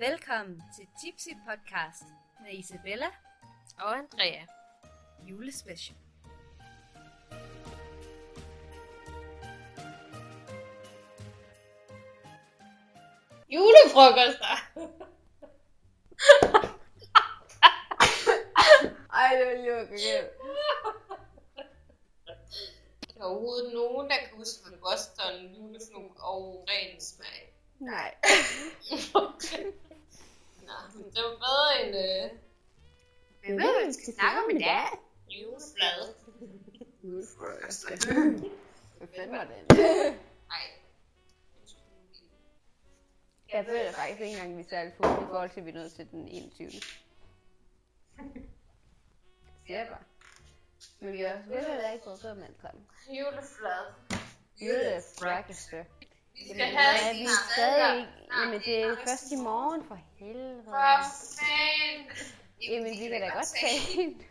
Velkommen til Tipsy Podcast med Isabella Og Andrea. julespecial. Julefrokoster! Ej, det var lige okay. Der er overhovedet nogen, der kan huske fra Boston, julefnug og ren smag. Nej. det var bedre end øh, Jeg ved, hvad vi skal snakke om i dag. juleflade. Hvad fanden var det? Nej. Jeg føler faktisk ikke engang, vi er særlig på i forhold til, at vi er nødt til den 21. Siger jeg bare. Men vi har selvfølgelig heller ikke fået med sammen. Juleflade. Julefrokost. Vi skal Jamen, have er vi stadig ikke? Jamen, det er først i morgen, for helvede. For fan. Jamen, vi kan da godt tage en.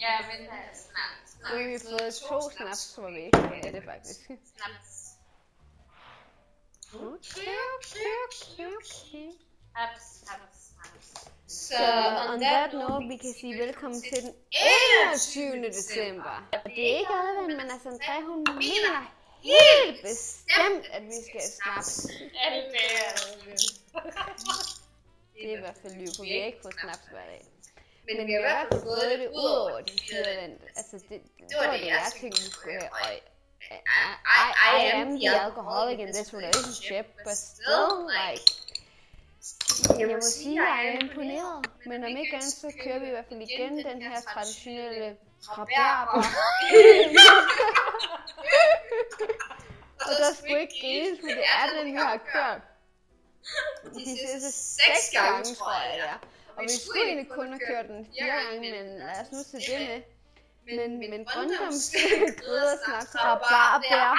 Ja, men uh, snaps. Nu har vi fået to snaps, var vi ikke have det faktisk. Snaps. Okay, okay, okay, okay. Snaps, snaps, snaps. Så on that note, vi kan sige velkommen til den 21. december. Og det er ikke advent, men altså Andrea, hun mener helt bestemt, at vi skal snaps. Er Det er i hvert fald liv, for vi har ikke fået snaps hver dag. Men vi har i hvert fald fået det ud over de fire advent. Altså, det, det var det, jeg tænkte, vi skulle have. Og I, I, I am the alcoholic in this relationship, but still, like, jeg må sige, at jeg er imponeret. Men om ikke andet, så kører vi i hvert fald igen den her traditionelle rabarber. Og der skulle ikke grines, for det er den, vi har kørt. De sidste seks gange, tror jeg, det er. Og vi skulle egentlig kun have kørt den fire gange, men lad os nu se det med. Men, men Brøndums grydersnaps rabarber.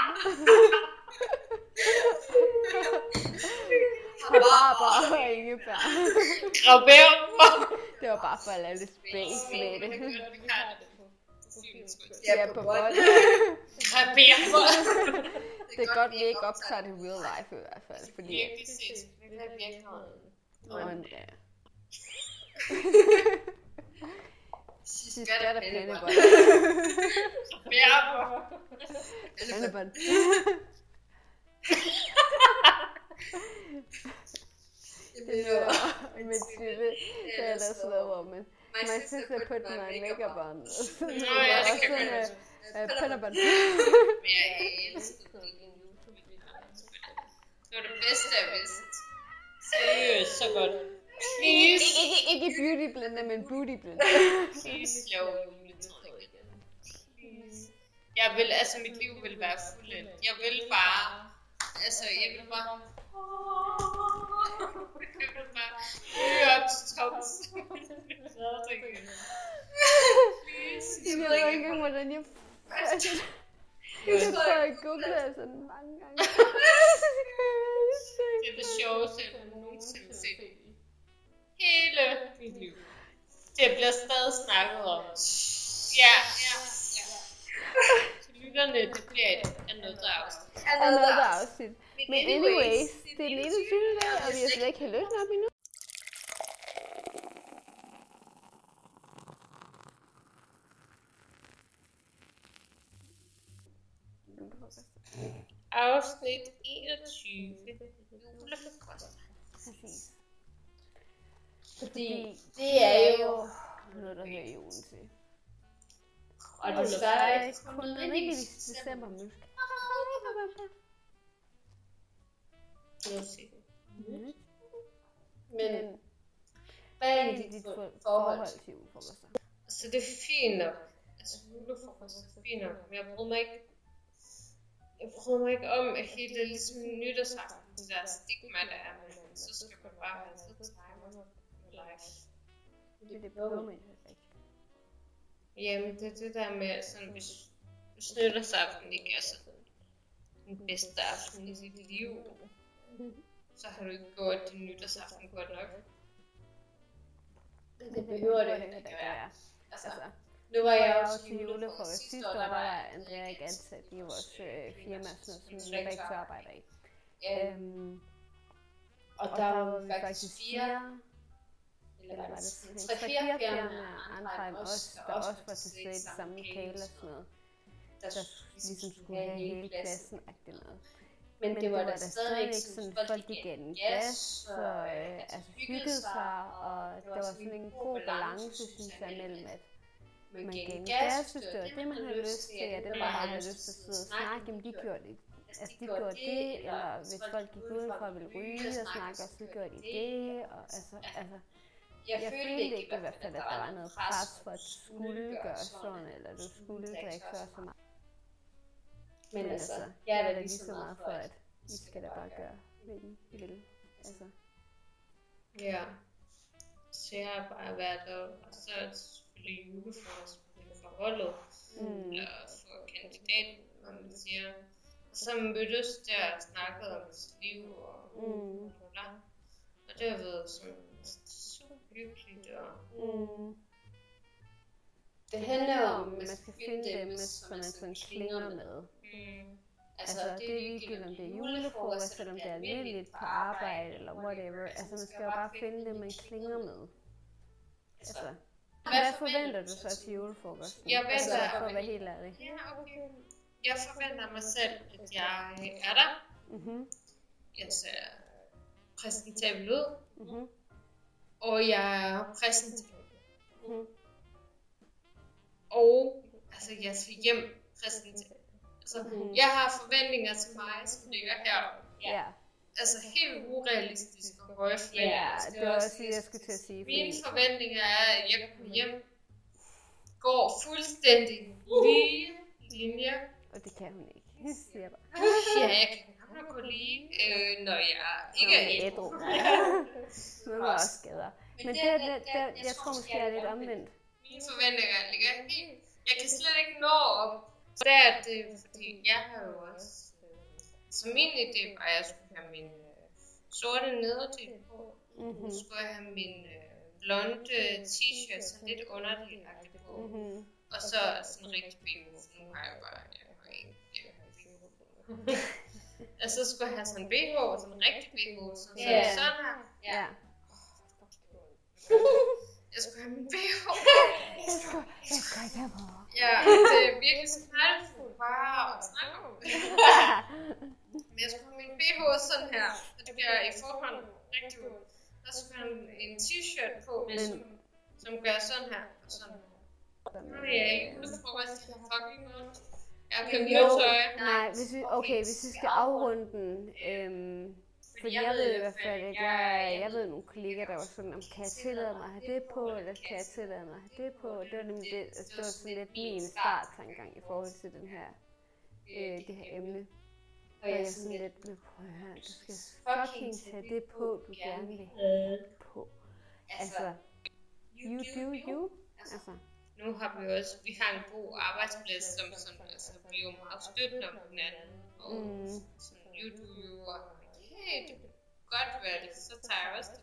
Rabarber og ingebær. Det var bare for at lave lidt space med det. Ja, på bånd. Graber. Det er godt, vi ikke optager det real life i hvert fald, fordi... Virkelig sindssygt. Det er virkeligheden. Og Andrea. Sidst Sidst er der pandebånd. Graber. Pandebånd. Det var med Tippe, der er der slået over, men my sister put my makeup on. Så Nå, ja, det også kan man uh, uh, pandebånd. Men jeg elskede en YouTube-video. Det var det bedste, jeg vidste. Seriøst, så godt. Please, Ikke, ikke beauty blender, men booty blender. please lav juletræet igen. Please. Jeg vil, altså mit liv vil være fuldendt. Jeg vil bare, altså jeg vil bare, jeg vil bare øge op til tops. Please. Jeg ved ikke engang, hvordan jeg... Jeg tror, jeg googlede sådan mange gange. Det er det sjoveste, jeg nogensinde har set. Hele mit liv. Det bliver stadig snakket om. Ja, ja, ja. Så lytterne, det bliver et andet afsnit. Another afsnit. Men anyways, det er den 21. dag, og vi har slet ikke løsnet op endnu. Afsnit 21. Julefrokost. Præcis. Fordi det er jo noget, der hører julen til. Og det så er er det kun almindeligvis december måske. Men Men hvad er er dit for- forhold til julefrokoster? Så det er fint nok. Altså julefrokost er fint nok, men jeg bryder mig ikke jeg bryder mig ikke om, at hele det ligesom nytårsaften, det der stigma, der er, men så skal man bare have tid til timer life. Det er det behøver man ikke. Jamen, det er det der med, sådan, hvis, hvis nytårsaften ikke er sådan den bedste aften i dit liv, så har du ikke gået til nytårsaften godt nok. Det behøver det ikke at gøre. Altså, Altså, nu var jeg jeg også julefrokost sidste år, der var Andrea ikke ansat i vores øh, firma, sådan noget, som arbejder i. Ja, Øhm, Og der var vi faktisk fire, eller var det tre-fire firmaer andre end os, der også var til stede i det samme lokale og sådan noget, der ligesom skulle have hele klassen agtigt noget. Men, Men det var, der stadigvæk sådan, folk gik en gas, og øh, altså hyggede sig, og der var sådan en god balance, synes jeg, mellem at man gav en det det, man havde lyst til, og det man havde lyst til at sidde og snakke, jamen de gjorde det altså de gjorde det, eller hvis folk gik udenfor og ville ryge og snakke, så gjorde de det, og altså, altså jeg, jeg følte ikke i hvert fald, at der var noget pres for, at du skulle gøre sådan, eller du skulle drikke så så meget. Men altså, jeg er da lige så meget for, at I skal da bare gøre, hvad I vil. Altså. Ja. Så jeg har bare været og så er det selvfølgelig julefrokost for holdet, mm. eller for kandidaten, når man siger. Og så mødtes der og snakkede om sit liv og mm. bla. Og det har været sådan super hyggeligt. Og... Mm. Det handler om, at man skal finde dem, som man sådan klinger med. Mm. Altså, altså, det er ligegyldigt, om det er julefrokost, eller om det er almindeligt på arbejde, eller whatever. Altså, man skal jo bare finde dem, man klinger med. Altså, hvad forventer du så til julefrokosten? Jeg venter... Altså, for at være helt ærlig. Ja, okay. Jeg forventer mig selv, at jeg er der. Mm-hmm. Jeg ser præsentabel ud. Mm-hmm. Og jeg er præsentabel. Mm-hmm. Og altså, jeg skal hjem præsentabel. Altså, mm. jeg har forventninger til mig, som ligger her. Ja. Yeah. Altså helt urealistisk og forventninger. Ja, det var også det, jeg skulle til at sige. Mine forventninger er, at jeg kommer hjem, går fuldstændig lige linje. Og det kan hun ikke. Det siger jeg bare. ja, jeg kan nok gå lige, øh, når jeg ikke er ædru. Nu er også skader. Men det, det, det, jeg tror måske er lidt omvendt. Mine forventninger ligger helt... Jeg kan slet ikke nå det er det, fordi jeg har jo også... Så min idé var, at jeg skulle have min øh, sorte nederdel på. Mm-hmm. Så skulle jeg have min øh, blonde t-shirt, sådan lidt underligt på. Mm-hmm. Og så sådan en rigtig BH. Nu har jeg bare... Jeg har ikke... Jeg har BH Og så skulle jeg have sådan en BH, sådan en rigtig BH, sådan, yeah. sådan her. Ja. Yeah. Jeg skulle have min BH. jeg skulle, jeg skulle ikke have på. Ja, det er virkelig smertefuldt bare at snakke om det. Men jeg skulle have min BH sådan her, og det bliver i forhånd rigtig godt. Og så skulle jeg en t-shirt på, som, som gør sådan her og sådan her. Nu er jeg ikke julefrokost, jeg har fucking noget. Jeg har købt tøj. Nej, hvis vi, okay, hvis vi skal afrunde den, øhm, fordi jeg ved i hvert fald, at jeg, jeg ved nogle kollegaer, der var sådan, om kan jeg tillade mig at have det på, eller kan jeg tillade mig at have det på? Det var nemlig det, altså, det var sådan lidt min starttankegang i forhold til den her, øh, det her emne. Og jeg er sådan lidt, med prøv at høre, du skal fucking tage det på, du gerne vil have på. Altså, you do you. Altså. Nu har vi også, vi har en god arbejdsplads, som sådan, altså, vi er jo meget støttende om hinanden. Og mm. sådan, you do you, og det kan godt være det, så tager jeg også det.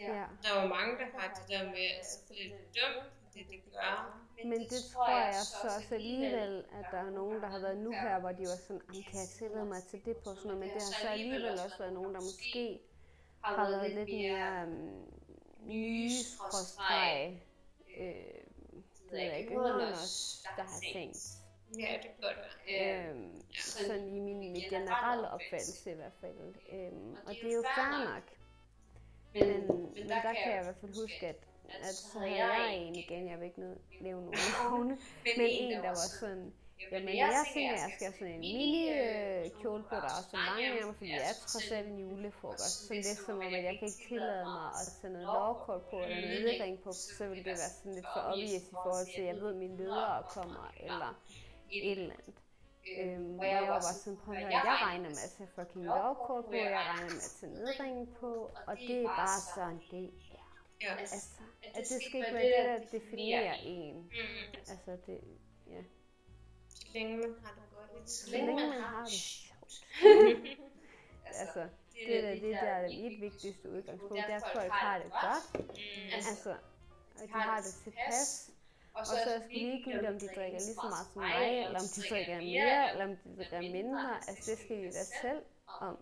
Ja. Der var mange, der har det der med, altså det er dumt, det det gør. Men det tror jeg så også alligevel, at der er nogen, der har været nu her, hvor de var sådan, kan jeg tillade mig til det på? Sådan noget, men det har så alligevel også været nogen, der måske har været lidt mere um, nye skråstreg, øh, det ved jeg ikke, der har tænkt, Ja, det gør det. Øhm, ja. Sådan i min mit generelle opfattelse i hvert fald. Øhm, og det er jo fair nok. Men, men der kan jeg i hvert fald huske, at, at så havde jeg en igen, jeg vil ikke nævne nogen navne, men en, der var sådan, Jamen, jeg tænker, at jeg skal have sådan en mini øh, kjole på, der er så mange ærmer, fordi jeg er trods alt en julefrokost. Så det er som om, at jeg kan ikke tillade mig at tage noget lovkort på, eller en ledering på, så vil det være sådan lidt for obvious i forhold til, at jeg ved, at mine ledere kommer, eller et eller andet. Øhm, hvor jeg var sådan, prøv at høre, jeg regner med at tage fucking lovkort på, jeg regner med at tage nedringen på, og det er bare sådan, det er. Altså, at det skal ikke være det, der definerer en. Mm. Altså, det, ja. Så længe man har det godt. Så længe man har det sjovt. altså, det er det, der er det mit vigtigste udgangspunkt, det er, at folk har det godt. Mm. Altså, at de har det tilpas og så, og så er det ligegyldigt, om de drikker lige så meget som mig, eller om de drikker mere, eller om de drikker mindre. Altså, det skal vi da selv om.